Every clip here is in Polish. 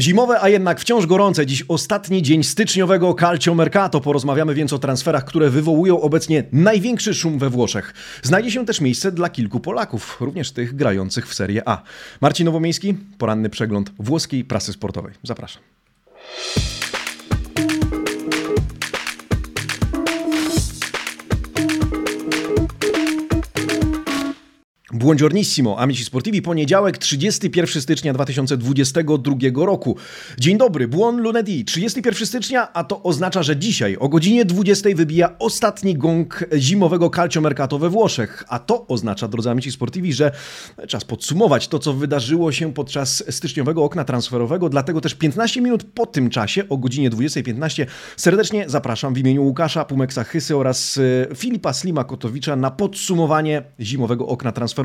Zimowe, a jednak wciąż gorące. Dziś ostatni dzień styczniowego Calcio Mercato. Porozmawiamy więc o transferach, które wywołują obecnie największy szum we Włoszech. Znajdzie się też miejsce dla kilku Polaków, również tych grających w Serie A. Marcin Nowomiejski, poranny przegląd włoskiej prasy sportowej. Zapraszam. Buongiornissimo, amici sportivi, poniedziałek, 31 stycznia 2022 roku. Dzień dobry, buon lunedì, 31 stycznia, a to oznacza, że dzisiaj o godzinie 20 wybija ostatni gong zimowego calcio mercato we Włoszech. A to oznacza, drodzy amici sportivi, że czas podsumować to, co wydarzyło się podczas styczniowego okna transferowego, dlatego też 15 minut po tym czasie, o godzinie 20.15, serdecznie zapraszam w imieniu Łukasza Pumeksa Chysy oraz e, Filipa Slima Kotowicza na podsumowanie zimowego okna transferowego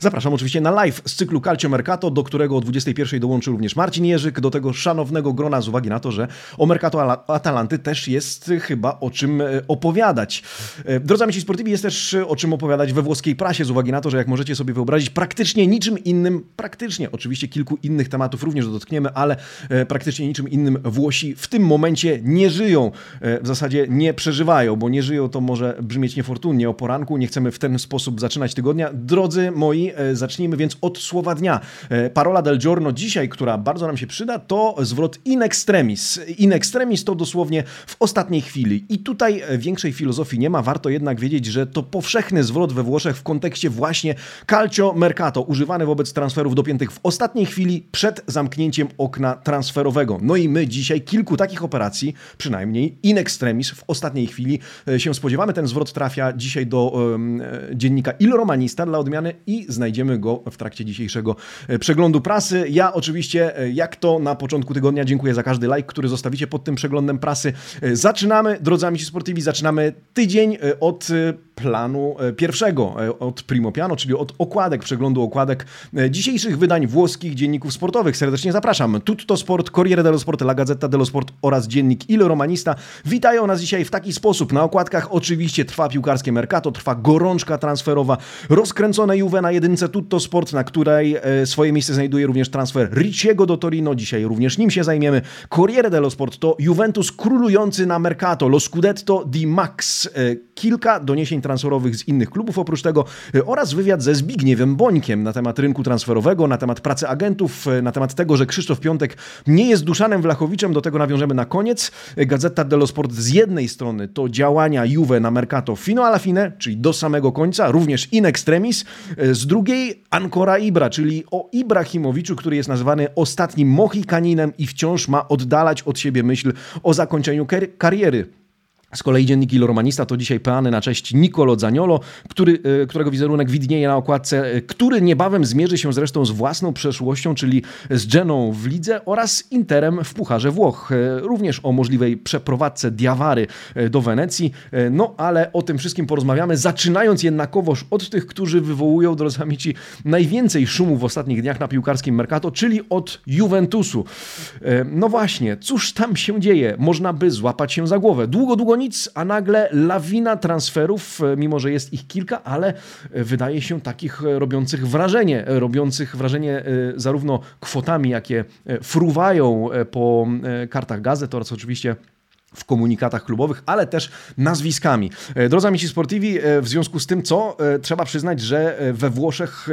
Zapraszam oczywiście na live z cyklu Calcio Mercato, do którego o 21 dołączy również Marcin Jerzyk, do tego szanownego grona z uwagi na to, że o Mercato Atalanty też jest chyba o czym e, opowiadać. E, drodzy amici sportivi, jest też o czym opowiadać we włoskiej prasie z uwagi na to, że jak możecie sobie wyobrazić, praktycznie niczym innym, praktycznie oczywiście kilku innych tematów również dotkniemy, ale e, praktycznie niczym innym Włosi w tym momencie nie żyją. W zasadzie nie przeżywają, bo nie żyją to może brzmieć niefortunnie o poranku. Nie chcemy w ten sposób zaczynać tygodnia. Drodzy drodzy moi, e, zacznijmy więc od słowa dnia. E, parola del giorno dzisiaj, która bardzo nam się przyda, to zwrot in extremis. In extremis to dosłownie w ostatniej chwili. I tutaj e, większej filozofii nie ma. Warto jednak wiedzieć, że to powszechny zwrot we Włoszech w kontekście właśnie calcio mercato, używany wobec transferów dopiętych w ostatniej chwili przed zamknięciem okna transferowego. No i my dzisiaj kilku takich operacji, przynajmniej in extremis, w ostatniej chwili się spodziewamy. Ten zwrot trafia dzisiaj do um, dziennika Il Romanista dla odmiany i znajdziemy go w trakcie dzisiejszego e, przeglądu prasy. Ja oczywiście, e, jak to na początku tygodnia, dziękuję za każdy like, który zostawicie pod tym przeglądem prasy. E, zaczynamy, drodzy amici sportivi, zaczynamy tydzień od planu pierwszego, od Primo Piano, czyli od okładek, przeglądu okładek dzisiejszych wydań włoskich dzienników sportowych. Serdecznie zapraszam. Tutto Sport, Corriere dello Sport, La Gazzetta dello Sport oraz dziennik Il Romanista witają nas dzisiaj w taki sposób. Na okładkach oczywiście trwa piłkarskie Mercato, trwa gorączka transferowa, rozkręcone Juve na jedynce Tutto Sport, na której e, swoje miejsce znajduje również transfer Ricciego do Torino. Dzisiaj również nim się zajmiemy. Corriere dello Sport to Juventus królujący na Mercato, lo Scudetto di Max. E, kilka doniesień transferowych z innych klubów oprócz tego e, oraz wywiad ze Zbigniewem Bońkiem na temat rynku transferowego, na temat pracy agentów, na temat tego, że Krzysztof Piątek nie jest Duszanem Wlachowiczem. Do tego nawiążemy na koniec. Gazeta dello Sport z jednej strony to działania Juve na Mercato fino alla fine, czyli do samego końca, również in extremis, z drugiej Ancora Ibra, czyli o Ibrahimowiczu, który jest nazywany ostatnim Mohikaninem i wciąż ma oddalać od siebie myśl o zakończeniu kariery. Z kolei dziennik Il Romanista to dzisiaj peany na cześć Nicolo Zaniolo, który, e, którego wizerunek widnieje na okładce, e, który niebawem zmierzy się zresztą z własną przeszłością, czyli z Geną w lidze oraz Interem w Pucharze Włoch. E, również o możliwej przeprowadzce Diawary do Wenecji. No ale o tym wszystkim porozmawiamy, zaczynając jednakowoż od tych, którzy wywołują, drodzy amici, najwięcej szumu w ostatnich dniach na piłkarskim Mercato, czyli od Juventusu. No właśnie, cóż tam się dzieje? Można by złapać się za głowę. Długo, długo nie nic, a nagle lawina transferów, e, mimo że jest ich kilka, ale e, wydaje się takich e, robiących wrażenie, robiących wrażenie zarówno kwotami, jakie fruwają po kartach gazet oraz oczywiście w komunikatach klubowych, ale też nazwiskami. E, drodzy amici sportivi, e, w związku z tym, co e, trzeba przyznać, że we Włoszech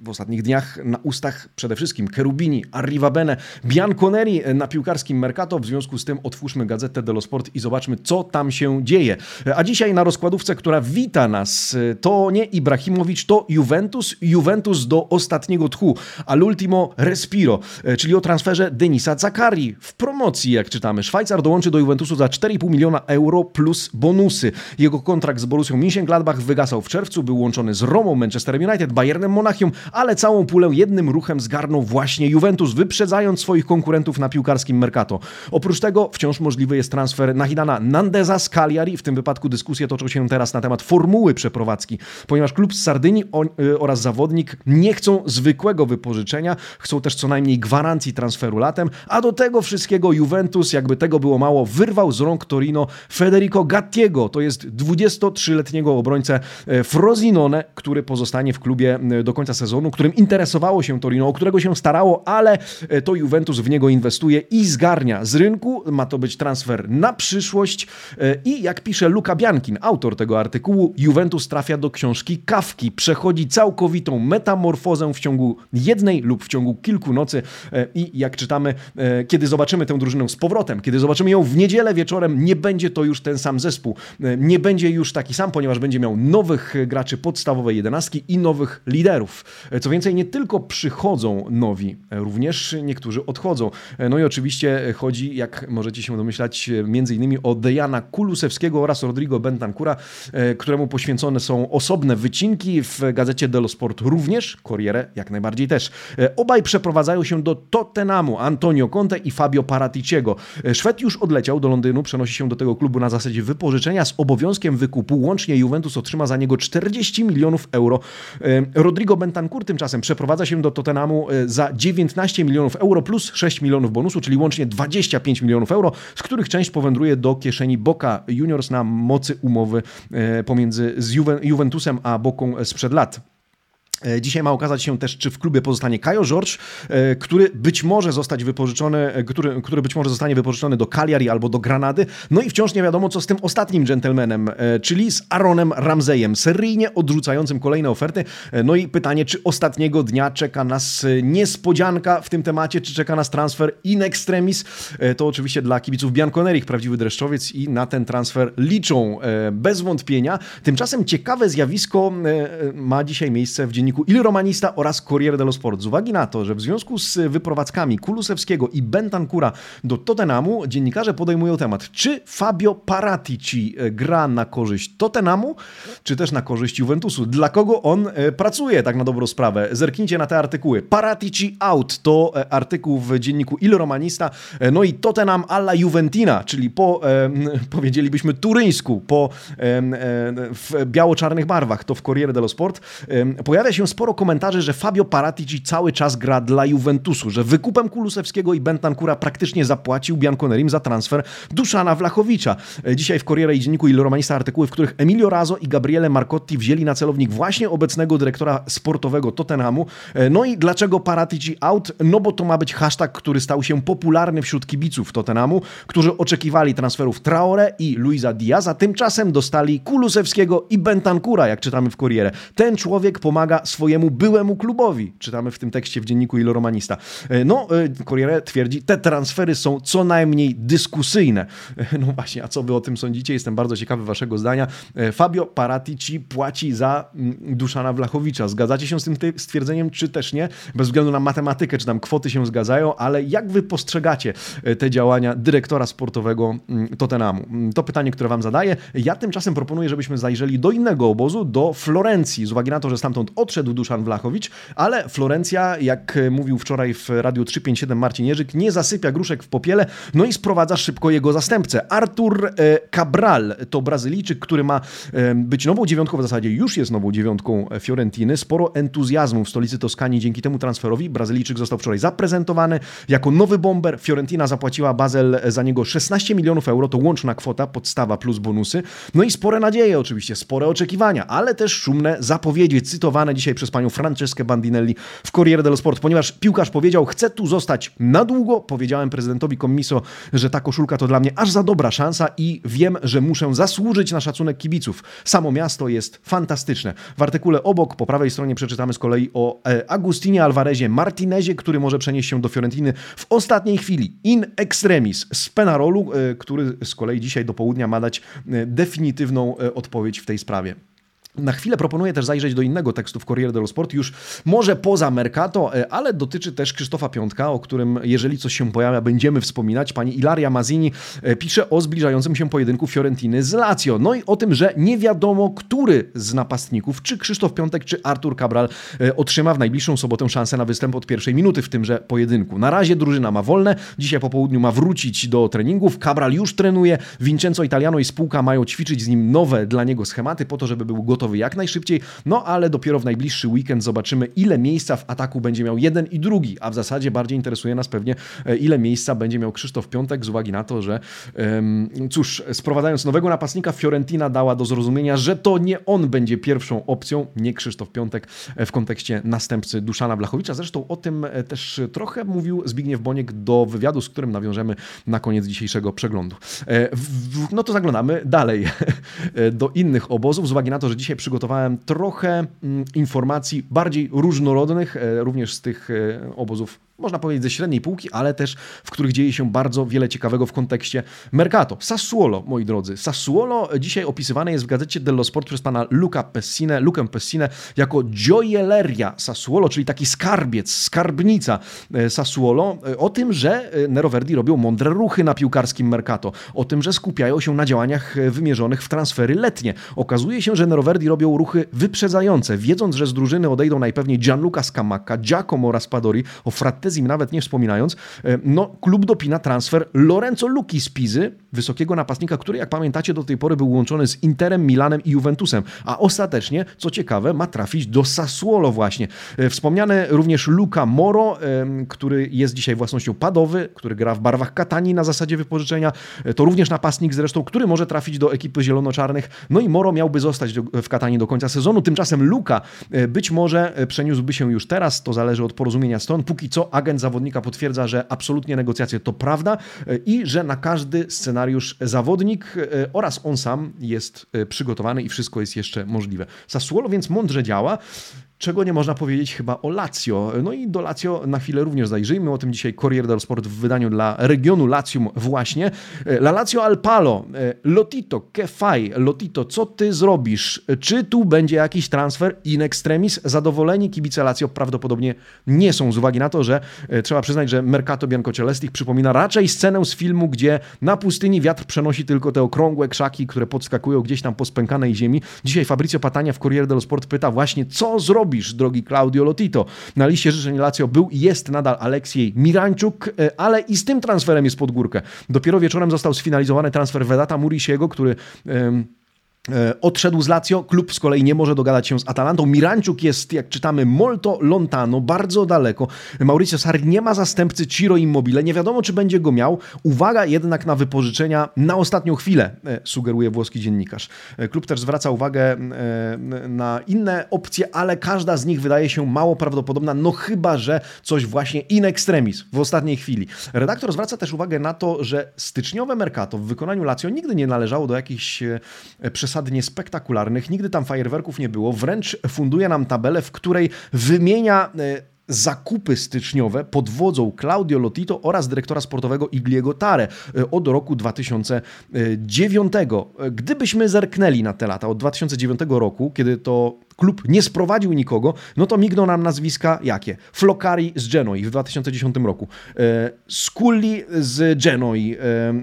w ostatnich dniach na ustach przede wszystkim Cherubini, Arrivabene, Bianconeri na piłkarskim Mercato. W związku z tym otwórzmy Gazetę dello Sport i zobaczmy, co tam się dzieje. A dzisiaj na rozkładówce, która wita nas, to nie Ibrahimowicz, to Juventus. Juventus do ostatniego tchu, all'ultimo respiro, czyli o transferze Denisa Zakari. W promocji, jak czytamy, Szwajcar dołączy do Juventusu za 4,5 miliona euro plus bonusy. Jego kontrakt z Borussią Mönchengladbach wygasał w czerwcu, był łączony z Romą, Manchester United, Bayernem Monachium, ale całą pulę jednym ruchem zgarnął właśnie Juventus, wyprzedzając swoich konkurentów na piłkarskim Mercato. Oprócz tego wciąż możliwy jest transfer Nahidana Nandeza z Cagliari. W tym wypadku dyskusje toczą się teraz na temat formuły przeprowadzki, ponieważ klub z Sardynii y, oraz zawodnik nie chcą zwykłego wypożyczenia, chcą też co najmniej gwarancji transferu latem, a do tego wszystkiego Juventus, jakby tego było mało, wyrwał wyrwał z rąk Torino Federico Gattiego. To jest 23-letniego obrońcę Frosinone, który pozostanie w klubie do końca sezonu, którym interesowało się Torino, o którego się starało, ale to Juventus w niego inwestuje i zgarnia z rynku. Ma to być transfer na przyszłość i jak pisze Luka Biankin, autor tego artykułu, Juventus trafia do książki Kawki, przechodzi całkowitą metamorfozę w ciągu jednej lub w ciągu kilku nocy e, i jak czytamy, e, kiedy zobaczymy tę drużynę z powrotem, kiedy zobaczymy ją w niedzielę wieczorem, nie będzie to już ten sam zespół, e, nie będzie już taki sam, ponieważ będzie miał nowych graczy podstawowej jedenastki i nowych liderów. Co więcej, nie tylko przychodzą nowi, również niektórzy odchodzą. No i oczywiście chodzi, jak możecie się domyślać, między innymi o Dejana Kulusewskiego oraz Rodrigo Bentancura, któremu poświęcone są osobne wycinki w gazecie dello Sport również, Corriere jak najbardziej też. E, obaj przeprowadzają się do Tottenhamu, Antonio Conte i Fabio Paraticiego. E, Szwed już odleciał do Londynu, przenosi się do tego klubu na zasadzie wypożyczenia z obowiązkiem wykupu. Łącznie Juventus otrzyma za niego 40 milionów euro. E, Rodrigo Bentancur tymczasem przeprowadza się do Tottenhamu za 19 milionów euro plus 6 milionów bonusu, czyli łącznie 25 milionów euro, z których część powędruje do kieszeni Boca Juniors na mocy umowy pomiędzy Juventusem a Boką sprzed lat. E, dzisiaj ma okazać się też, czy w klubie pozostanie Kajo George, e, który być może zostać wypożyczony, e, który, który być może zostanie wypożyczony do Cagliari albo do Granady. No i wciąż nie wiadomo, co z tym ostatnim gentlemanem, czyli z Aaronem Ramseyem, seryjnie odrzucającym kolejne oferty. No i pytanie, czy ostatniego dnia czeka nas niespodzianka w tym temacie, czy czeka nas transfer in extremis. To oczywiście dla kibiców Bianconerich prawdziwy dreszczowiec i na ten transfer liczą bez wątpienia. Tymczasem ciekawe zjawisko ma dzisiaj miejsce w dzienniku dzienniku Il Romanista oraz Corriere dello Sport. Z uwagi na to, że w związku z wyprowadzkami Kulusewskiego i Bentancura do Tottenhamu, dziennikarze podejmują temat, czy Fabio Paratici e, gra na korzyść Tottenhamu, czy też na korzyść Juventusu. Dla kogo on e, pracuje, tak na dobrą sprawę? Zerknijcie na te artykuły. Paratici out to e, artykuł w dzienniku Il Romanista, no i Tottenham alla Juventina, czyli po, powiedzielibyśmy, turyńsku, po w biało-czarnych barwach, to w Corriere dello Sport. Pojawia się się sporo komentarzy, że Fabio Paratici cały czas gra dla Juventusu, że wykupem Kulusewskiego i Bentancura praktycznie zapłacił Bianconerim za transfer Duszana Wlachowicza. E, dzisiaj w Corriere i Dzienniku Il Romanista artykuły, w których Emilio Razo i Gabriele Marcotti wzięli na celownik właśnie obecnego dyrektora sportowego Tottenhamu. E, no i dlaczego Paratici out? No bo to ma być hashtag, który stał się popularny wśród kibiców Tottenhamu, którzy oczekiwali transferów Traore i Luisa Diaza, tymczasem dostali Kulusewskiego i Bentancura, jak czytamy w Corriere. Ten człowiek pomaga swojemu byłemu klubowi. Czytamy w tym tekście w dzienniku Ilo Romanista. E, no, e, Corriere twierdzi, te transfery są co najmniej dyskusyjne. E, no właśnie, a co wy o tym sądzicie? Jestem bardzo ciekawy waszego zdania. Fabio Paratici płaci za mm, Duszana Wlachowicza. Zgadzacie się z tym stwierdzeniem, czy też nie? Bez względu na matematykę, czy tam kwoty się zgadzają, ale jak wy postrzegacie te działania dyrektora sportowego mm, Tottenhamu? Mm, to pytanie, które wam zadaję. Ja tymczasem proponuję, żebyśmy zajrzeli do innego obozu, do Florencji, z uwagi na to, że stamtąd odszedł odszedł Duszan Wlachowicz, ale Florencja, jak mówił wczoraj w Radiu 357 Marcin Jerzyk, nie zasypia gruszek w popiele, no i sprowadza szybko jego zastępcę. Artur e, Cabral to Brazylijczyk, który ma e, być nową dziewiątką, w zasadzie już jest nową dziewiątką Fiorentiny. Sporo entuzjazmu w stolicy Toskanii dzięki temu transferowi. Brazylijczyk został wczoraj zaprezentowany jako nowy bomber. Fiorentina zapłaciła Basel za niego 16 milionów euro, to łączna kwota, podstawa plus bonusy. No i spore nadzieje oczywiście, spore oczekiwania, ale też szumne zapowiedzi cytowane dzisiaj dzisiaj przez panią Franceskę Bandinelli w Corriere dello Sport, ponieważ piłkarz powiedział, chcę tu zostać na długo. Powiedziałem prezydentowi Commiso, że ta koszulka to dla mnie aż za dobra szansa i wiem, że muszę zasłużyć na szacunek kibiców. Samo miasto jest fantastyczne. W artykule obok, po prawej stronie przeczytamy z kolei o e, Agustinie Alvarezie Martinezie, który może przenieść się do Fiorentiny w ostatniej chwili. In extremis z Penarolu, e, który z kolei dzisiaj do południa ma dać e, definitywną odpowiedź w tej sprawie. Na chwilę proponuję też zajrzeć do innego tekstu w Corriere dello Sport, już może poza Mercato, e, ale dotyczy też Krzysztofa Piątka, o którym jeżeli coś się pojawia, będziemy wspominać. Pani Ilaria Mazini e, pisze o zbliżającym się pojedynku Fiorentiny z Lazio. No i o tym, że nie wiadomo, który z napastników, czy Krzysztof Piątek, czy Artur Cabral e, otrzyma w najbliższą sobotę szansę na występ od pierwszej minuty w tymże pojedynku. Na razie drużyna ma wolne, dzisiaj po południu ma wrócić do treningów. Cabral już trenuje, Vincenzo Italiano i spółka mają ćwiczyć z nim nowe dla niego schematy po to, żeby był gotowy gotowy jak najszybciej, no ale dopiero w najbliższy weekend zobaczymy, ile miejsca w ataku będzie miał jeden i drugi, a w zasadzie bardziej interesuje nas pewnie, e, ile miejsca będzie miał Krzysztof Piątek z uwagi na to, że cóż, sprowadzając nowego napastnika, Fiorentina dała do zrozumienia, że to nie on będzie pierwszą opcją, nie Krzysztof Piątek w kontekście następcy Duszana Blachowicza. Zresztą o tym też trochę mówił Zbigniew Boniek do wywiadu, z którym nawiążemy na koniec dzisiejszego przeglądu. No to zaglądamy dalej do innych obozów, z uwagi na to, że dzisiaj przygotowałem trochę mm, informacji bardziej różnorodnych, e, również z tych e, obozów można powiedzieć ze średniej półki, ale też w których dzieje się bardzo wiele ciekawego w kontekście Mercato. Sassuolo, moi drodzy. Sassuolo dzisiaj opisywane jest w gazecie dello Sport przez pana Luca Pessinę, Lukę Pessinę jako gioielleria Sassuolo, czyli taki skarbiec, skarbnica e, Sassuolo. E, o tym, że e, Neroverdi robią mądre ruchy na piłkarskim Mercato. O tym, że skupiają się na działaniach wymierzonych w transfery letnie. Okazuje się, że Neroverdi robią ruchy wyprzedzające, wiedząc, że z drużyny odejdą najpewniej Gianluca Scamacca, Giacomo Raspadori, o Frattini Martezim nawet nie wspominając, e, no klub dopina transfer Lorenzo Luki z Pizy, wysokiego napastnika, który jak pamiętacie do tej pory był łączony z Interem, Milanem i Juventusem, a ostatecznie, co ciekawe, ma trafić do Sassuolo właśnie. E, wspomniany również Luca Moro, e, który jest dzisiaj własnością Padowy, który gra w barwach Katani na zasadzie wypożyczenia, to również napastnik zresztą, który może trafić do ekipy zielonoczarnych, no i Moro miałby zostać w Katani do końca sezonu, tymczasem Luka być może przeniósłby się już teraz, to zależy od porozumienia stron, póki co agent zawodnika potwierdza, że absolutnie negocjacje to prawda e, i że na każdy scenariusz zawodnik e, oraz on sam jest e, przygotowany i wszystko jest jeszcze możliwe. Sassuolo więc mądrze działa czego nie można powiedzieć chyba o Lazio. No i do Lazio na chwilę również zajrzyjmy, o tym dzisiaj Corriere dello Sport w wydaniu dla regionu Latium właśnie. E, La Lazio al palo, e, Lotito, che fai? Lotito, co ty zrobisz? Czy tu będzie jakiś transfer in extremis? Zadowoleni kibice Lazio prawdopodobnie nie są, z uwagi na to, że e, trzeba przyznać, że Mercato Biancocelestich przypomina raczej scenę z filmu, gdzie na pustyni wiatr przenosi tylko te okrągłe krzaki, które podskakują gdzieś tam po spękanej ziemi. Dzisiaj Fabrizio Patania w Corriere dello Sport pyta właśnie, co zrobić robisz, drogi Claudio Lotito? Na liście życzeń Lazio był i jest nadal Aleksiej Miranczuk, e, ale i z tym transferem jest pod górkę. Dopiero wieczorem został sfinalizowany transfer Vedata Murisiego, który... odszedł z Lazio, klub z kolei nie może dogadać się z Atalantą. Miranciuk jest, jak czytamy, molto lontano, bardzo daleko. Mauricio Sarri nie ma zastępcy Ciro Immobile, nie wiadomo czy będzie go miał. Uwaga jednak na wypożyczenia na ostatnią chwilę, e, sugeruje włoski dziennikarz. E, klub też zwraca uwagę na inne opcje, ale każda z nich wydaje się mało prawdopodobna, no chyba, że coś właśnie in extremis w ostatniej chwili. Redaktor zwraca też uwagę na to, że styczniowe Mercato w wykonaniu Lazio nigdy nie należało do jakichś przesadnych przesadnie spektakularnych, nigdy tam fajerwerków nie było, wręcz funduje nam tabelę, w której wymienia e, zakupy styczniowe pod wodzą Claudio Lotito oraz dyrektora sportowego Igliego Tare e, od roku 2009. Gdybyśmy zerknęli na te lata od 2009 roku, kiedy to klub nie sprowadził nikogo, no to migną nam nazwiska jakie? Flokari z Genoi w 2010 roku, e, Sculli z Genoi,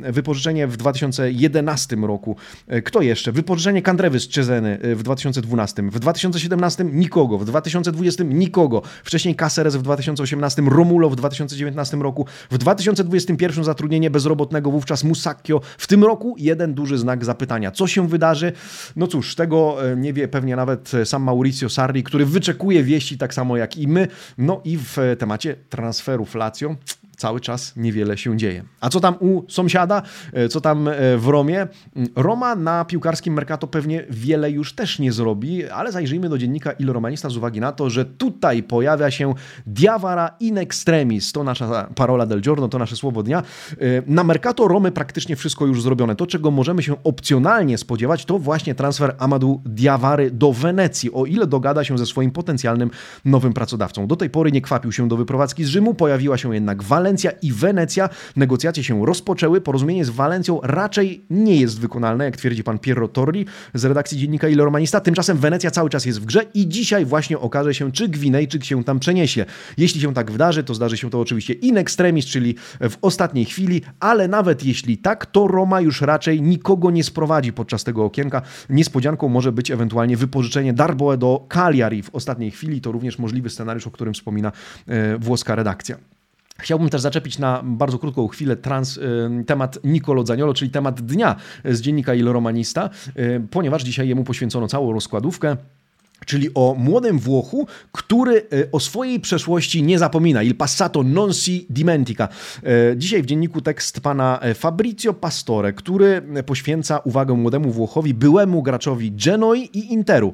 e, wypożyczenie w 2011 roku. E, kto jeszcze? Wypożyczenie Kandrewy z Cezeny w 2012. W 2017 nikogo, w 2020 nikogo. Wcześniej Caceres w 2018, Romulo w 2019 roku. W 2021 zatrudnienie bezrobotnego wówczas Musacchio. W tym roku jeden duży znak zapytania. Co się wydarzy? No cóż, tego nie wie pewnie nawet sam Mauricio Sarri, który wyczekuje wieści tak samo jak i my. No i w temacie transferów Lazio cały czas niewiele się dzieje. A co tam u sąsiada? E, co tam e, w Romie? Roma na piłkarskim Mercato pewnie wiele już też nie zrobi, ale zajrzyjmy do dziennika Il Romanista z uwagi na to, że tutaj pojawia się Diavara in extremis. To nasza parola del giorno, to nasze słowo dnia. E, na Mercato Romy praktycznie wszystko już zrobione. To, czego możemy się opcjonalnie spodziewać, to właśnie transfer Amadu Diawary do Wenecji, o ile dogada się ze swoim potencjalnym nowym pracodawcą. Do tej pory nie kwapił się do wyprowadzki z Rzymu, pojawiła się jednak Walencja, Walencja i Wenecja. Negocjacje się rozpoczęły. Porozumienie z Walencją raczej nie jest wykonalne, jak twierdzi pan Piero Torri z redakcji dziennika Il Romanista. Tymczasem Wenecja cały czas jest w grze i dzisiaj właśnie okaże się, czy Gwinejczyk się tam przeniesie. Jeśli się tak wydarzy, to zdarzy się to oczywiście in extremis, czyli w ostatniej chwili, ale nawet jeśli tak, to Roma już raczej nikogo nie sprowadzi podczas tego okienka. Niespodzianką może być ewentualnie wypożyczenie Darboe do Cagliari w ostatniej chwili. To również możliwy scenariusz, o którym wspomina e, włoska redakcja. Chciałbym też zaczepić na bardzo krótką chwilę trans, temat Nicolo Zaniolo, czyli temat dnia z dziennika Il Romanista, ponieważ dzisiaj jemu poświęcono całą rozkładówkę czyli o młodym Włochu, który e, o swojej przeszłości nie zapomina. Il passato non si dimentica. E, dzisiaj w dzienniku tekst pana e, Fabrizio Pastore, który poświęca uwagę młodemu Włochowi, byłemu graczowi Genoi i Interu,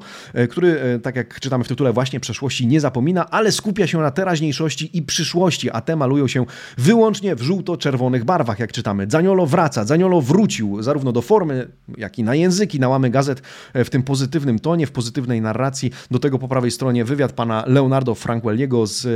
który, tak jak czytamy w tytule, właśnie przeszłości nie zapomina, ale skupia się na teraźniejszości i przyszłości, a te malują się wyłącznie w żółto-czerwonych barwach, jak czytamy. Zaniolo wraca, Zaniolo wrócił zarówno do formy, jak i na języki, na łamy gazet w tym pozytywnym tonie, w pozytywnej do tego po prawej stronie wywiad pana Leonardo Franquelliego z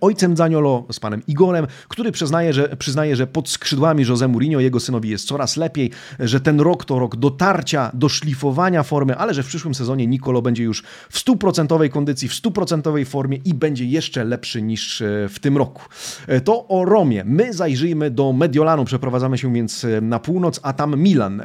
ojcem Zaniolo, z panem Igorem, który przyznaje, że, przyznaje, że pod skrzydłami José Mourinho jego synowi jest coraz lepiej, że ten rok to rok dotarcia, do szlifowania formy, ale że w przyszłym sezonie Nicolo będzie już w stuprocentowej kondycji, w stuprocentowej formie i będzie jeszcze lepszy niż e, w tym roku. E, to o Romie. My zajrzyjmy do Mediolanu, przeprowadzamy się więc e, na północ, a tam Milan.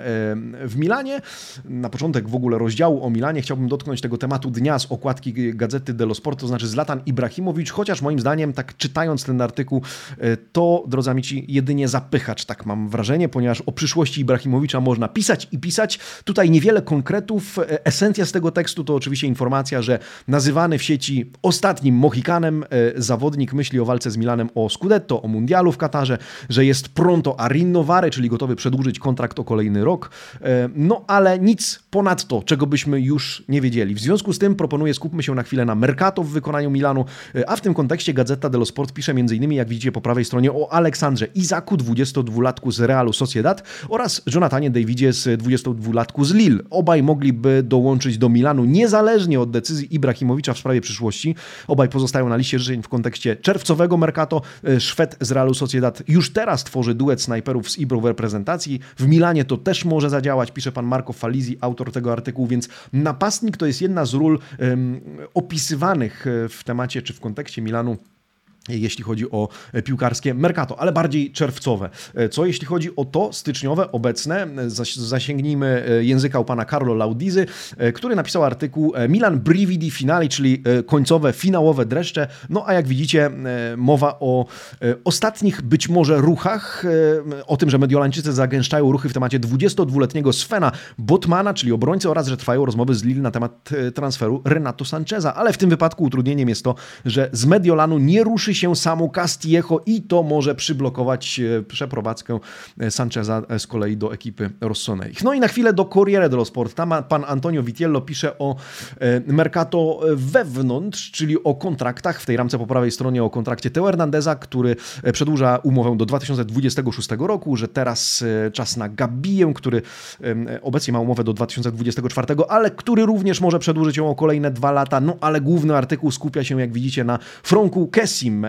W Milanie, na początek w ogóle rozdziału o Milanie, chciałbym dotknąć tego tematu dnia z okładki Gazety dello Sport, to znaczy Zlatan Ibrahimowicz, chociaż moim zdaniem, tak czytając ten artykuł, e, to, drodzy amici, jedynie zapychacz, tak mam wrażenie, ponieważ o przyszłości Ibrahimowicza można pisać i pisać. Tutaj niewiele konkretów. E, esencja z tego tekstu to oczywiście informacja, że nazywany w sieci ostatnim Mohikanem e, zawodnik myśli o walce z Milanem o Scudetto, o Mundialu w Katarze, że jest pronto a rinnovare, czyli gotowy przedłużyć kontrakt o kolejny rok. No ale nic ponadto, czego byśmy już nie wiedzieli. W związku związku z tym proponuję skupmy się na chwilę na Mercato w wykonaniu Milanu, a w tym kontekście Gazeta dello Sport pisze m.in. jak widzicie po prawej stronie o Aleksandrze Izaku, 22-latku z Realu Sociedad oraz Jonathanie Davidzie z 22-latku z Lille. Obaj mogliby dołączyć do Milanu niezależnie od decyzji Ibrahimowicza w sprawie przyszłości. Obaj pozostają na liście życzeń w kontekście czerwcowego Mercato. Szwed z Realu Sociedad już teraz tworzy duet snajperów z Ibro w reprezentacji. W Milanie to też może zadziałać, pisze pan Marco Falizi, autor tego artykułu, więc napastnik to jest jedna z z ról opisywanych e, w temacie czy w kontekście Milanu jeśli chodzi o piłkarskie Mercato, ale bardziej czerwcowe. E, co jeśli chodzi o to styczniowe, obecne, zasięgnijmy e, języka u pana Carlo Laudizy, który napisał artykuł Milan Brividi Finali, czyli końcowe, finałowe dreszcze. No a jak widzicie, mowa o ostatnich być może ruchach, o tym, że Mediolańczycy zagęszczają ruchy w temacie 22-letniego Svena Botmana, czyli obrońcy oraz, że trwają rozmowy z Lille na temat transferu Renato Sancheza, ale w tym wypadku utrudnieniem jest to, że z Mediolanu nie ruszy się samo Castillejo i to może przyblokować e, przeprowadzkę e, Sancheza e, z kolei do ekipy Rossoneich. No i na chwilę do Corriere dello Sport. Tam pan Antonio Vitiello pisze o Mercato wewnątrz, czyli o kontraktach. W tej ramce po prawej stronie o kontrakcie Teo Hernandeza, który przedłuża umowę do 2026 roku, że teraz czas na Gabiję, który obecnie ma umowę do 2024, ale który również może przedłużyć ją o kolejne dwa lata. No ale główny artykuł skupia się, jak widzicie, na Franku Kessim,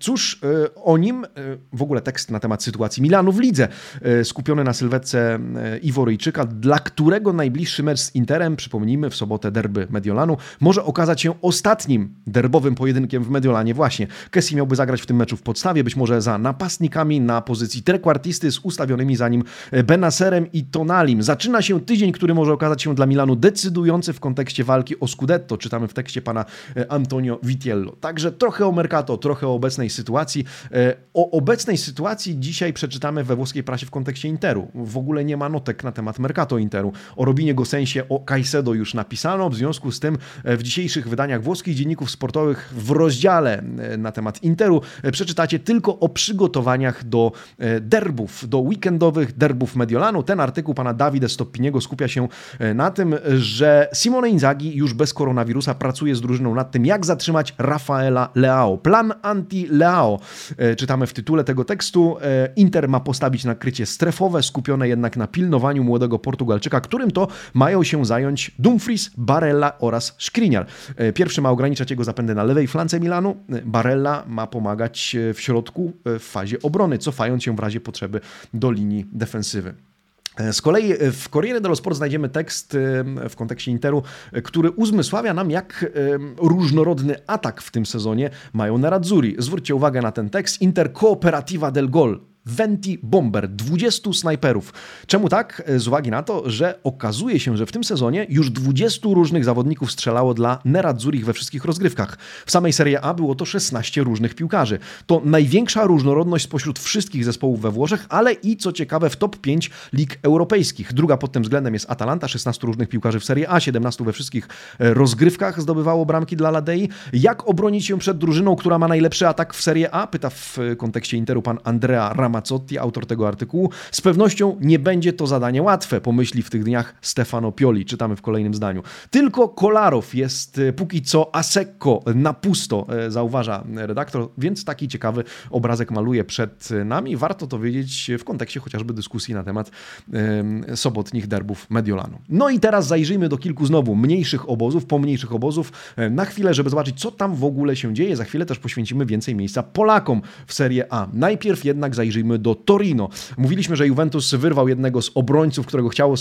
Cóż e, o nim, e, w ogóle tekst na temat sytuacji Milanu w lidze, e, skupiony na sylwetce Iworyjczyka, dla którego najbliższy mecz z Interem, przypomnijmy, w sobotę derby Mediolanu, może okazać się ostatnim derbowym pojedynkiem w Mediolanie właśnie. Kessi miałby zagrać w tym meczu w podstawie, być może za napastnikami na pozycji trekwartisty z ustawionymi za nim Benaserem i Tonalim. Zaczyna się tydzień, który może okazać się dla Milanu decydujący w kontekście walki o Scudetto, czytamy w tekście pana Antonio Vitiello. Także trochę o Mercato, trochę o obecnej sytuacji. E, o obecnej sytuacji dzisiaj przeczytamy we włoskiej prasie w kontekście Interu. W ogóle nie ma notek na temat Mercato Interu. O Robinie Gosensie, o Caicedo już napisano, w związku z tym e, w dzisiejszych wydaniach włoskich dzienników sportowych w rozdziale e, na temat Interu przeczytacie tylko o przygotowaniach do derbów, do weekendowych derbów Mediolanu. Ten artykuł pana Davide Stoppiniego skupia się na tym, że Simone Inzaghi już bez koronawirusa pracuje z drużyną nad tym, jak zatrzymać Rafaela Leao Plan anti-Leao. E, czytamy w tytule tego tekstu. E, Inter ma postawić na krycie strefowe, skupione jednak na pilnowaniu młodego Portugalczyka, którym to mają się zająć Dumfries, Barella oraz Skriniar. E, pierwszy ma ograniczać jego zapędy na lewej flance Milanu. Barella ma pomagać w środku w fazie obrony, cofając się w razie potrzeby do linii defensywy. Z kolei w Corriere dello Sport znajdziemy tekst w kontekście Interu, który uzmysławia nam, jak różnorodny atak w tym sezonie mają Nerazzurri. Zwróćcie uwagę na ten tekst. Inter Cooperativa del Gol Venti Bomber, 20 snajperów. Czemu tak? Z uwagi na to, że okazuje się, że w tym sezonie już 20 różnych zawodników strzelało dla Nerazzurich we wszystkich rozgrywkach. W samej Serie A było to 16 różnych piłkarzy. To największa różnorodność spośród wszystkich zespołów we Włoszech, ale i co ciekawe w top 5 lig europejskich. Druga pod tym względem jest Atalanta, 16 różnych piłkarzy w Serie A, 17 we wszystkich e, rozgrywkach zdobywało bramki dla Ladei. Jak obronić się przed drużyną, która ma najlepszy atak w Serie A? Pyta w kontekście Interu pan Andrea Ramazzotti, autor tego artykułu. Z pewnością nie będzie to zadanie łatwe, pomyśli w tych dniach Stefano Pioli, czytamy w kolejnym zdaniu. Tylko Kolarow jest e, póki co a secco, na pusto, e, zauważa redaktor, więc taki ciekawy obrazek maluje przed nami. Warto to wiedzieć w kontekście chociażby dyskusji na temat sobotnich derbów Mediolanu. No i teraz zajrzyjmy do kilku znowu mniejszych obozów, pomniejszych obozów e, na chwilę, żeby zobaczyć, co tam w ogóle się dzieje. Za chwilę też poświęcimy więcej miejsca Polakom w Serie A. Najpierw jednak zajrzyjmy do Torino. Mówiliśmy, że Juventus wyrwał jednego z obrońców, którego chciało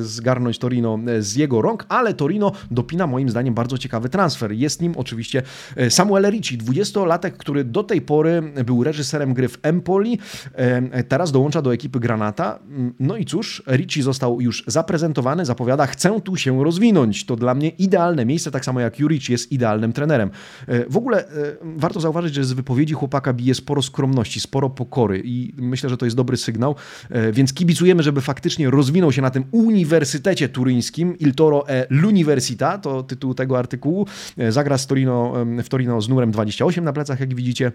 zgarnąć Torino e, z jego rąk, ale Torino dopina moim zdaniem bardzo ciekawy transfer. Jest nim oczywiście e, Samuel Ricci, 20-latek, który do tej pory był reżyserem gry w Empoli, teraz dołącza do ekipy Granata. Mm, no i cóż, Ricci został już zaprezentowany, zapowiada, chcę tu się rozwinąć. To dla mnie idealne miejsce, tak samo jak Juric jest idealnym trenerem. E, w ogóle e, warto zauważyć, że z wypowiedzi chłopaka bije sporo skromności, sporo pokory i myślę, że to jest dobry sygnał, e, więc kibicujemy, żeby faktycznie rozwinął się na tym Uniwersytecie Turyńskim, Il Toro e l'Università, to tytuł tego artykułu. Zagra z Torino, w Torino z numerem 28 na plecach, jak widzicie.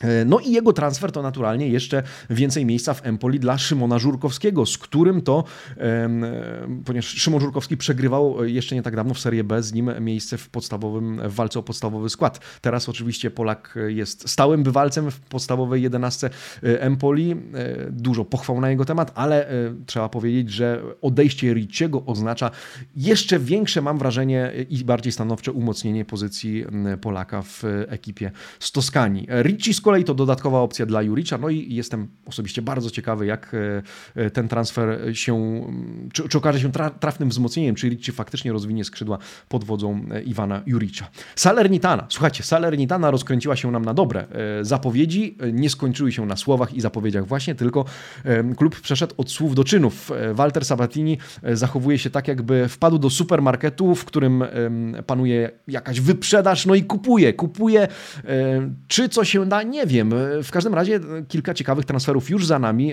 E, no i jego transfer to naturalnie jeszcze więcej miejsca w Empoli dla Szymona Żurkowskiego, z którym to, e, ponieważ Szymon Żurkowski przegrywał jeszcze nie tak dawno w Serie B, z nim miejsce w podstawowym, w walce o podstawowy skład. Teraz oczywiście Polak jest stałym bywalcem w podstawowej jedenastce e, Empoli. Dużo pochwał na jego temat, ale trzeba powiedzieć, że odejście Ricciego oznacza jeszcze większe, mam wrażenie, i bardziej stanowcze umocnienie pozycji Polaka w ekipie z Toskanii. Ricci kolei to dodatkowa opcja dla Juricza, no i jestem osobiście bardzo ciekawy, jak e, e, ten transfer się, czy, czy okaże się trafnym wzmocnieniem, czy Ricci faktycznie rozwinie skrzydła pod wodzą e, Iwana Juricza. Salernitana, słuchajcie, Salernitana rozkręciła się nam na dobre. Zapowiedzi nie skończyły się na słowach i zapowiedziach właśnie, tylko klub przeszedł od słów do czynów. Walter Sabatini zachowuje się tak, jakby wpadł do supermarketu, w którym panuje jakaś wyprzedaż, no i kupuje, kupuje, czy co się da, nie nie wiem. W każdym razie kilka ciekawych transferów już za nami.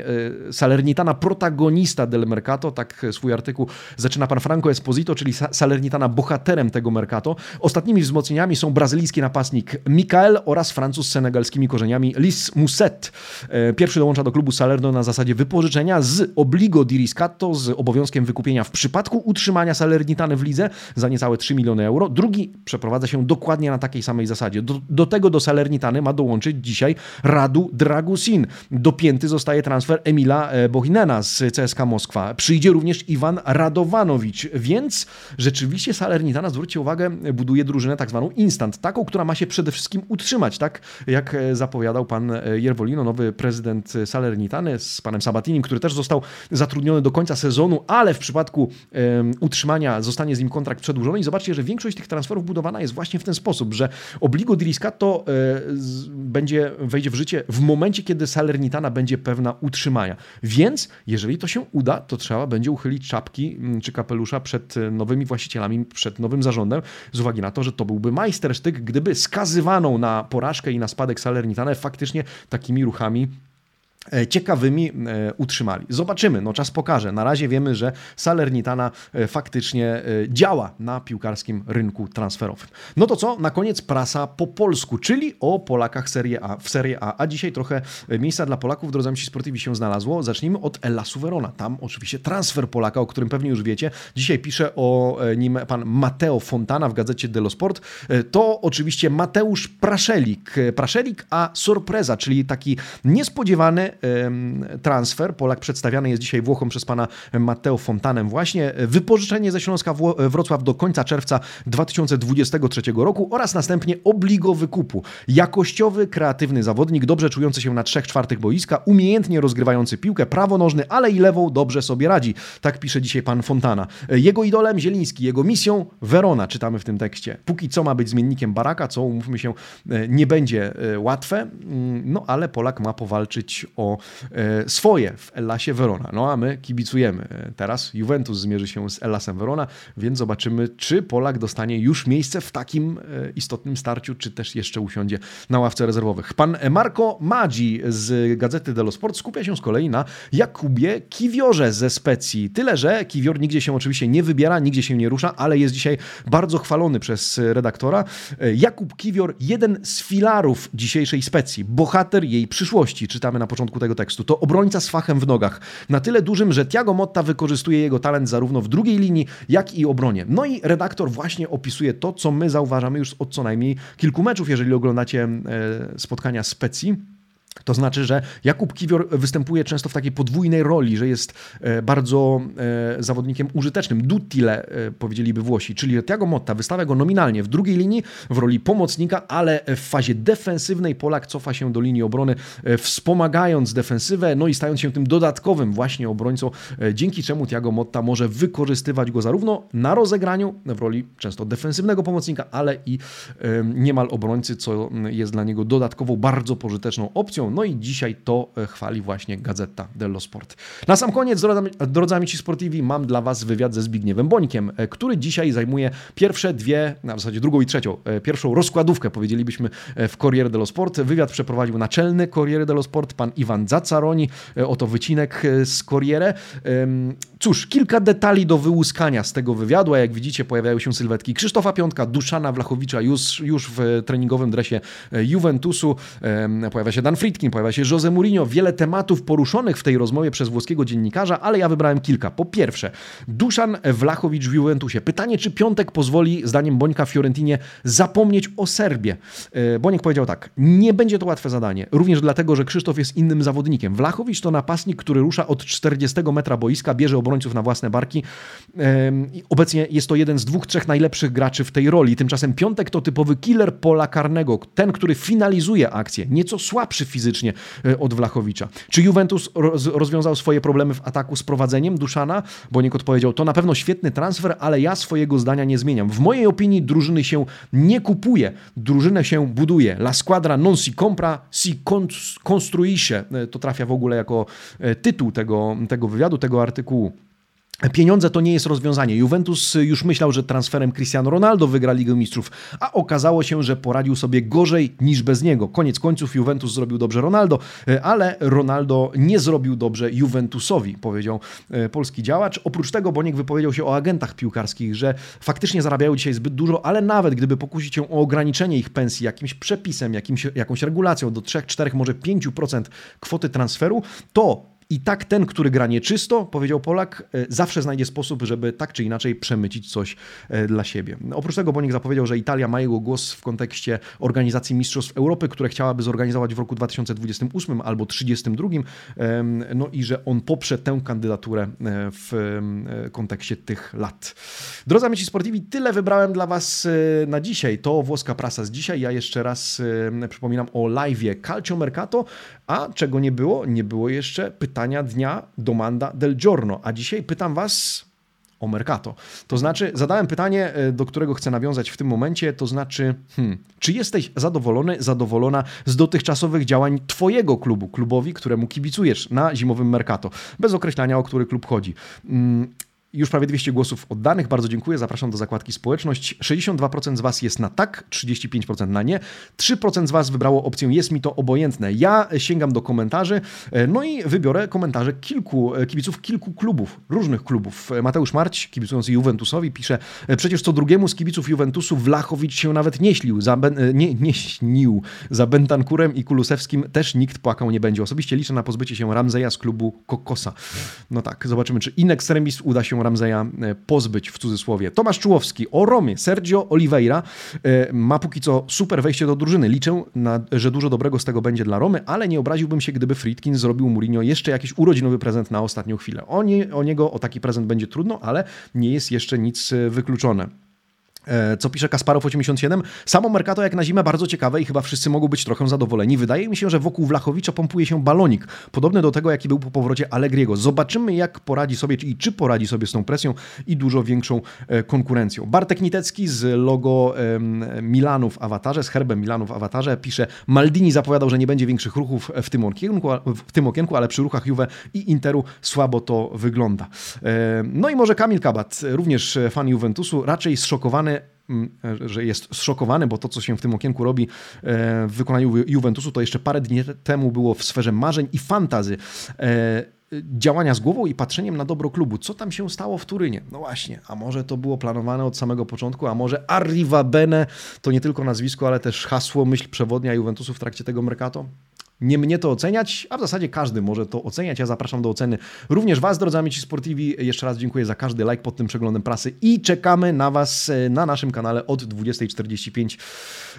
Salernitana, protagonista del Mercato, tak swój artykuł zaczyna pan Franco Esposito, czyli Salernitana bohaterem tego Mercato. Ostatnimi wzmocnieniami są brazylijski napastnik Mikael oraz Francuz z senegalskimi korzeniami Lis Muset. Pierwszy dołącza do klubu Salerno na zasadzie wypożyczenia z obligo di riscatto, z obowiązkiem wykupienia w przypadku utrzymania Salernitany w lidze za niecałe 3 miliony euro. Drugi przeprowadza się dokładnie na takiej samej zasadzie. Do, do tego do Salernitany ma dołączyć dziś dzisiaj Radu Dragusin. Dopięty zostaje transfer Emila e, Bohinena z CSK Moskwa. Przyjdzie również Iwan Radowanowicz, więc rzeczywiście Salernitana, zwróćcie uwagę, buduje drużynę tak zwaną instant, taką, która ma się przede wszystkim utrzymać, tak jak e, zapowiadał pan e, Jerwolino, nowy prezydent Salernitany z panem Sabatinim, który też został zatrudniony do końca sezonu, ale w przypadku um, utrzymania zostanie z nim kontrakt przedłużony i zobaczcie, że większość tych transferów budowana jest właśnie w ten sposób, że obligo di riscatto z, będzie wejdzie w życie w momencie, kiedy Salernitana będzie pewna utrzymania. Więc jeżeli to się uda, to trzeba będzie uchylić czapki mm, czy kapelusza przed e, nowymi właścicielami, przed nowym zarządem, z uwagi na to, że to byłby majstersztyk, gdyby skazywaną na porażkę i na spadek Salernitanę faktycznie takimi ruchami ciekawymi e, utrzymali. Zobaczymy, no czas pokaże. Na razie wiemy, że Salernitana e, faktycznie działa na piłkarskim rynku transferowym. No to co? Na koniec prasa po polsku, czyli o Polakach Serie A, w Serie A. A dzisiaj trochę miejsca dla Polaków w drodze Myśli Sportivi się znalazło. Zacznijmy od Elasu Verona. Tam oczywiście transfer Polaka, o którym pewnie już wiecie. Dzisiaj pisze o nim pan Mateo Fontana w gazecie Dello Sport. To oczywiście Mateusz Praszelik. Praszelik, a sorpresa, czyli taki niespodziewany transfer. Polak przedstawiany jest dzisiaj Włochom przez pana Matteo Fontanem właśnie. Wypożyczenie ze Śląska Wrocław do końca czerwca 2023 roku oraz następnie obligo wykupu. Jakościowy, kreatywny zawodnik, dobrze czujący się na trzech czwartych boiska, umiejętnie rozgrywający piłkę, prawonożny, ale i lewą dobrze sobie radzi. Tak pisze dzisiaj pan Fontana. Jego idolem Zieliński, jego misją Verona, czytamy w tym tekście. Póki co ma być zmiennikiem Baraka, co umówmy się nie będzie e, łatwe, mm, no ale Polak ma powalczyć o o swoje w Ellasie Verona. No a my kibicujemy. Teraz Juventus zmierzy się z Ellasem Verona, więc zobaczymy, czy Polak dostanie już miejsce w takim istotnym starciu, czy też jeszcze usiądzie na ławce rezerwowych. Pan Marco Maggi z Gazety dello Sport skupia się z kolei na Jakubie Kiwiorze ze Specji. Tyle, że Kiwior nigdzie się oczywiście nie wybiera, nigdzie się nie rusza, ale jest dzisiaj bardzo chwalony przez redaktora. Jakub Kiwior, jeden z filarów dzisiejszej Specji, bohater jej przyszłości, czytamy na początku tego tekstu. To obrońca z fachem w nogach. Na tyle dużym, że Tiago Motta wykorzystuje jego talent zarówno w drugiej linii, jak i obronie. No i redaktor właśnie opisuje to, co my zauważamy już od co najmniej kilku meczów, jeżeli oglądacie e, spotkania Specji. To znaczy, że Jakub Kiwior występuje często w takiej podwójnej roli, że jest e, bardzo e, zawodnikiem użytecznym, duttile e, powiedzieliby Włosi, czyli Tiago Motta wystawia go nominalnie w drugiej linii w roli pomocnika, ale w fazie defensywnej Polak cofa się do linii obrony, wspomagając defensywę, no i stając się tym dodatkowym właśnie obrońcą, dzięki czemu Tiago Motta może wykorzystywać go zarówno na rozegraniu w roli często defensywnego pomocnika, ale i niemal obrońcy, co jest dla niego dodatkową, bardzo pożyteczną opcją. No i dzisiaj to e, chwali właśnie Gazeta dello Sport. Na sam koniec, drodzy amici sportivi, mam dla Was wywiad ze Zbigniewem Bońkiem, e, który dzisiaj zajmuje pierwsze dwie, na zasadzie drugą i trzecią, e, pierwszą rozkładówkę, powiedzielibyśmy, w Corriere dello Sport. Wywiad przeprowadził naczelny Corriere dello Sport, pan Iwan Zacaroni. Oto wycinek z Corriere. Cóż, kilka detali do wyłuskania z tego wywiadu, a jak widzicie pojawiają się sylwetki Krzysztofa Piątka, Duszana Wlachowicza już, już w treningowym dresie Juventusu. Pojawia się Dan Fried, Pojawia się Jose Mourinho, wiele tematów poruszonych w tej rozmowie przez włoskiego dziennikarza, ale ja wybrałem kilka. Po pierwsze, Duszan Wlachowicz w Juventusie. Pytanie, czy Piątek pozwoli, zdaniem Bońka Fiorentinie, zapomnieć o Serbie. E, Boniek powiedział tak, nie będzie to łatwe zadanie, również dlatego, że Krzysztof jest innym zawodnikiem. Wlachowicz to napastnik, który rusza od 40 metra boiska, bierze obrońców na własne barki. Obecnie jest to jeden z dwóch, trzech najlepszych graczy w tej roli. Tymczasem Piątek to typowy killer pola karnego, ten, który finalizuje akcję, nieco słabszy fizycznie fizycznie e, od Wlachowicza. Czy Juventus rozwiązał swoje problemy w ataku z prowadzeniem Duszana? Boniek odpowiedział, to na pewno świetny transfer, ale ja swojego zdania nie zmieniam. W mojej opinii drużyny się nie kupuje, drużynę się buduje. La squadra non si compra, si construisce. E, to trafia w ogóle jako e, tytuł tego, tego wywiadu, tego artykułu. Pieniądze to nie jest rozwiązanie. Juventus już myślał, że transferem Cristiano Ronaldo wygra Ligę Mistrzów, a okazało się, że poradził sobie gorzej niż bez niego. Koniec końców Juventus zrobił dobrze Ronaldo, ale Ronaldo nie zrobił dobrze Juventusowi, powiedział e, polski działacz. Oprócz tego Boniek wypowiedział się o agentach piłkarskich, że faktycznie zarabiają dzisiaj zbyt dużo, ale nawet gdyby pokusić się o ograniczenie ich pensji jakimś przepisem, jakimś, jakąś regulacją do 3, 4, może 5% kwoty transferu, to i tak ten, który gra nieczysto, powiedział Polak, e, zawsze znajdzie sposób, żeby tak czy inaczej przemycić coś e, dla siebie. Oprócz tego Bonik zapowiedział, że Italia ma jego głos w kontekście organizacji Mistrzostw Europy, które chciałaby zorganizować w roku 2028 albo 2032, no i że on poprze tę kandydaturę e, w kontekście tych lat. Drodzy amici sportivi, tyle wybrałem dla Was na dzisiaj. To włoska prasa z dzisiaj. Ja jeszcze raz przypominam o live'ie Calcio Mercato, a czego nie było? Nie było jeszcze pytania dnia domanda del giorno. A dzisiaj pytam Was o Mercato. To znaczy, zadałem pytanie, e, do którego chcę nawiązać w tym momencie, to znaczy, hmm, czy jesteś zadowolony, zadowolona z dotychczasowych działań Twojego klubu, klubowi, któremu kibicujesz na zimowym Mercato, bez określania, o który klub chodzi. Już prawie 200 głosów oddanych. Bardzo dziękuję. Zapraszam do zakładki społeczność. 62% z Was jest na tak, 35% na nie. 3% z Was wybrało opcję jest mi to obojętne. Ja sięgam do komentarzy, e, no i wybiorę komentarze kilku e, kibiców, kilku klubów, różnych klubów. Mateusz Marć, kibicujący Juventusowi, pisze, e, przecież co drugiemu z kibiców Juventusu Wlachowicz się nawet nie śnił. Za, nie, nie śnił. Za Bentankurem i Kulusewskim też nikt płakał nie będzie. Osobiście liczę na pozbycie się Ramzeja z klubu Kokosa. No tak, zobaczymy, czy in extremis uda się Ramzeja e, pozbyć w cudzysłowie. Tomasz Czułowski o Romie. Sergio Oliveira e, ma póki co super wejście do drużyny. Liczę, na, że dużo dobrego z tego będzie dla Romy, ale nie obraziłbym się, gdyby Friedkin zrobił Mourinho jeszcze jakiś urodzinowy prezent na ostatnią chwilę. O, nie, o niego o taki prezent będzie trudno, ale nie jest jeszcze nic e, wykluczone. E, co pisze Kasparow87? Samo Mercato jak na zimę bardzo ciekawe i chyba wszyscy mogą być trochę zadowoleni. Wydaje mi się, że wokół Wlachowicza pompuje się balonik, podobny do tego, jaki był po powrocie Allegriego. Zobaczymy, jak poradzi sobie i czy poradzi sobie z tą presją i dużo większą e, konkurencją. Bartek Nitecki z logo Milanu w awatarze, z herbem Milanu w awatarze pisze Maldini zapowiadał, że nie będzie większych ruchów w tym okienku, w tym okienku ale przy ruchach Juve i Interu słabo to wygląda. E, no i może Kamil Kabat, również fan Juventusu, raczej zszokowany Mm, że jest zszokowany, bo to, co się w tym okienku robi e, w wykonaniu Juventusu, to jeszcze parę dni temu było w sferze marzeń i fantazy e, działania z głową i patrzeniem na dobro klubu. Co tam się stało w Turynie? No właśnie, a może to było planowane od samego początku, a może Arriva Bene to nie tylko nazwisko, ale też hasło, myśl przewodnia Juventusu w trakcie tego mercato? Nie mnie to oceniać, a w zasadzie każdy może to oceniać. Ja zapraszam do oceny również Was, drodzy amici sportivi. Jeszcze raz dziękuję za każdy like pod tym przeglądem prasy i czekamy na Was e, na naszym kanale od 20.45,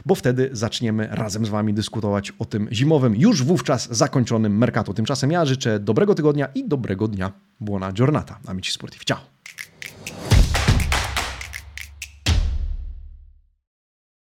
bo wtedy zaczniemy razem z Wami dyskutować o tym zimowym, już wówczas zakończonym Mercato. Tymczasem ja życzę dobrego tygodnia i dobrego dnia. Buona giornata, amici sportivi. Ciao!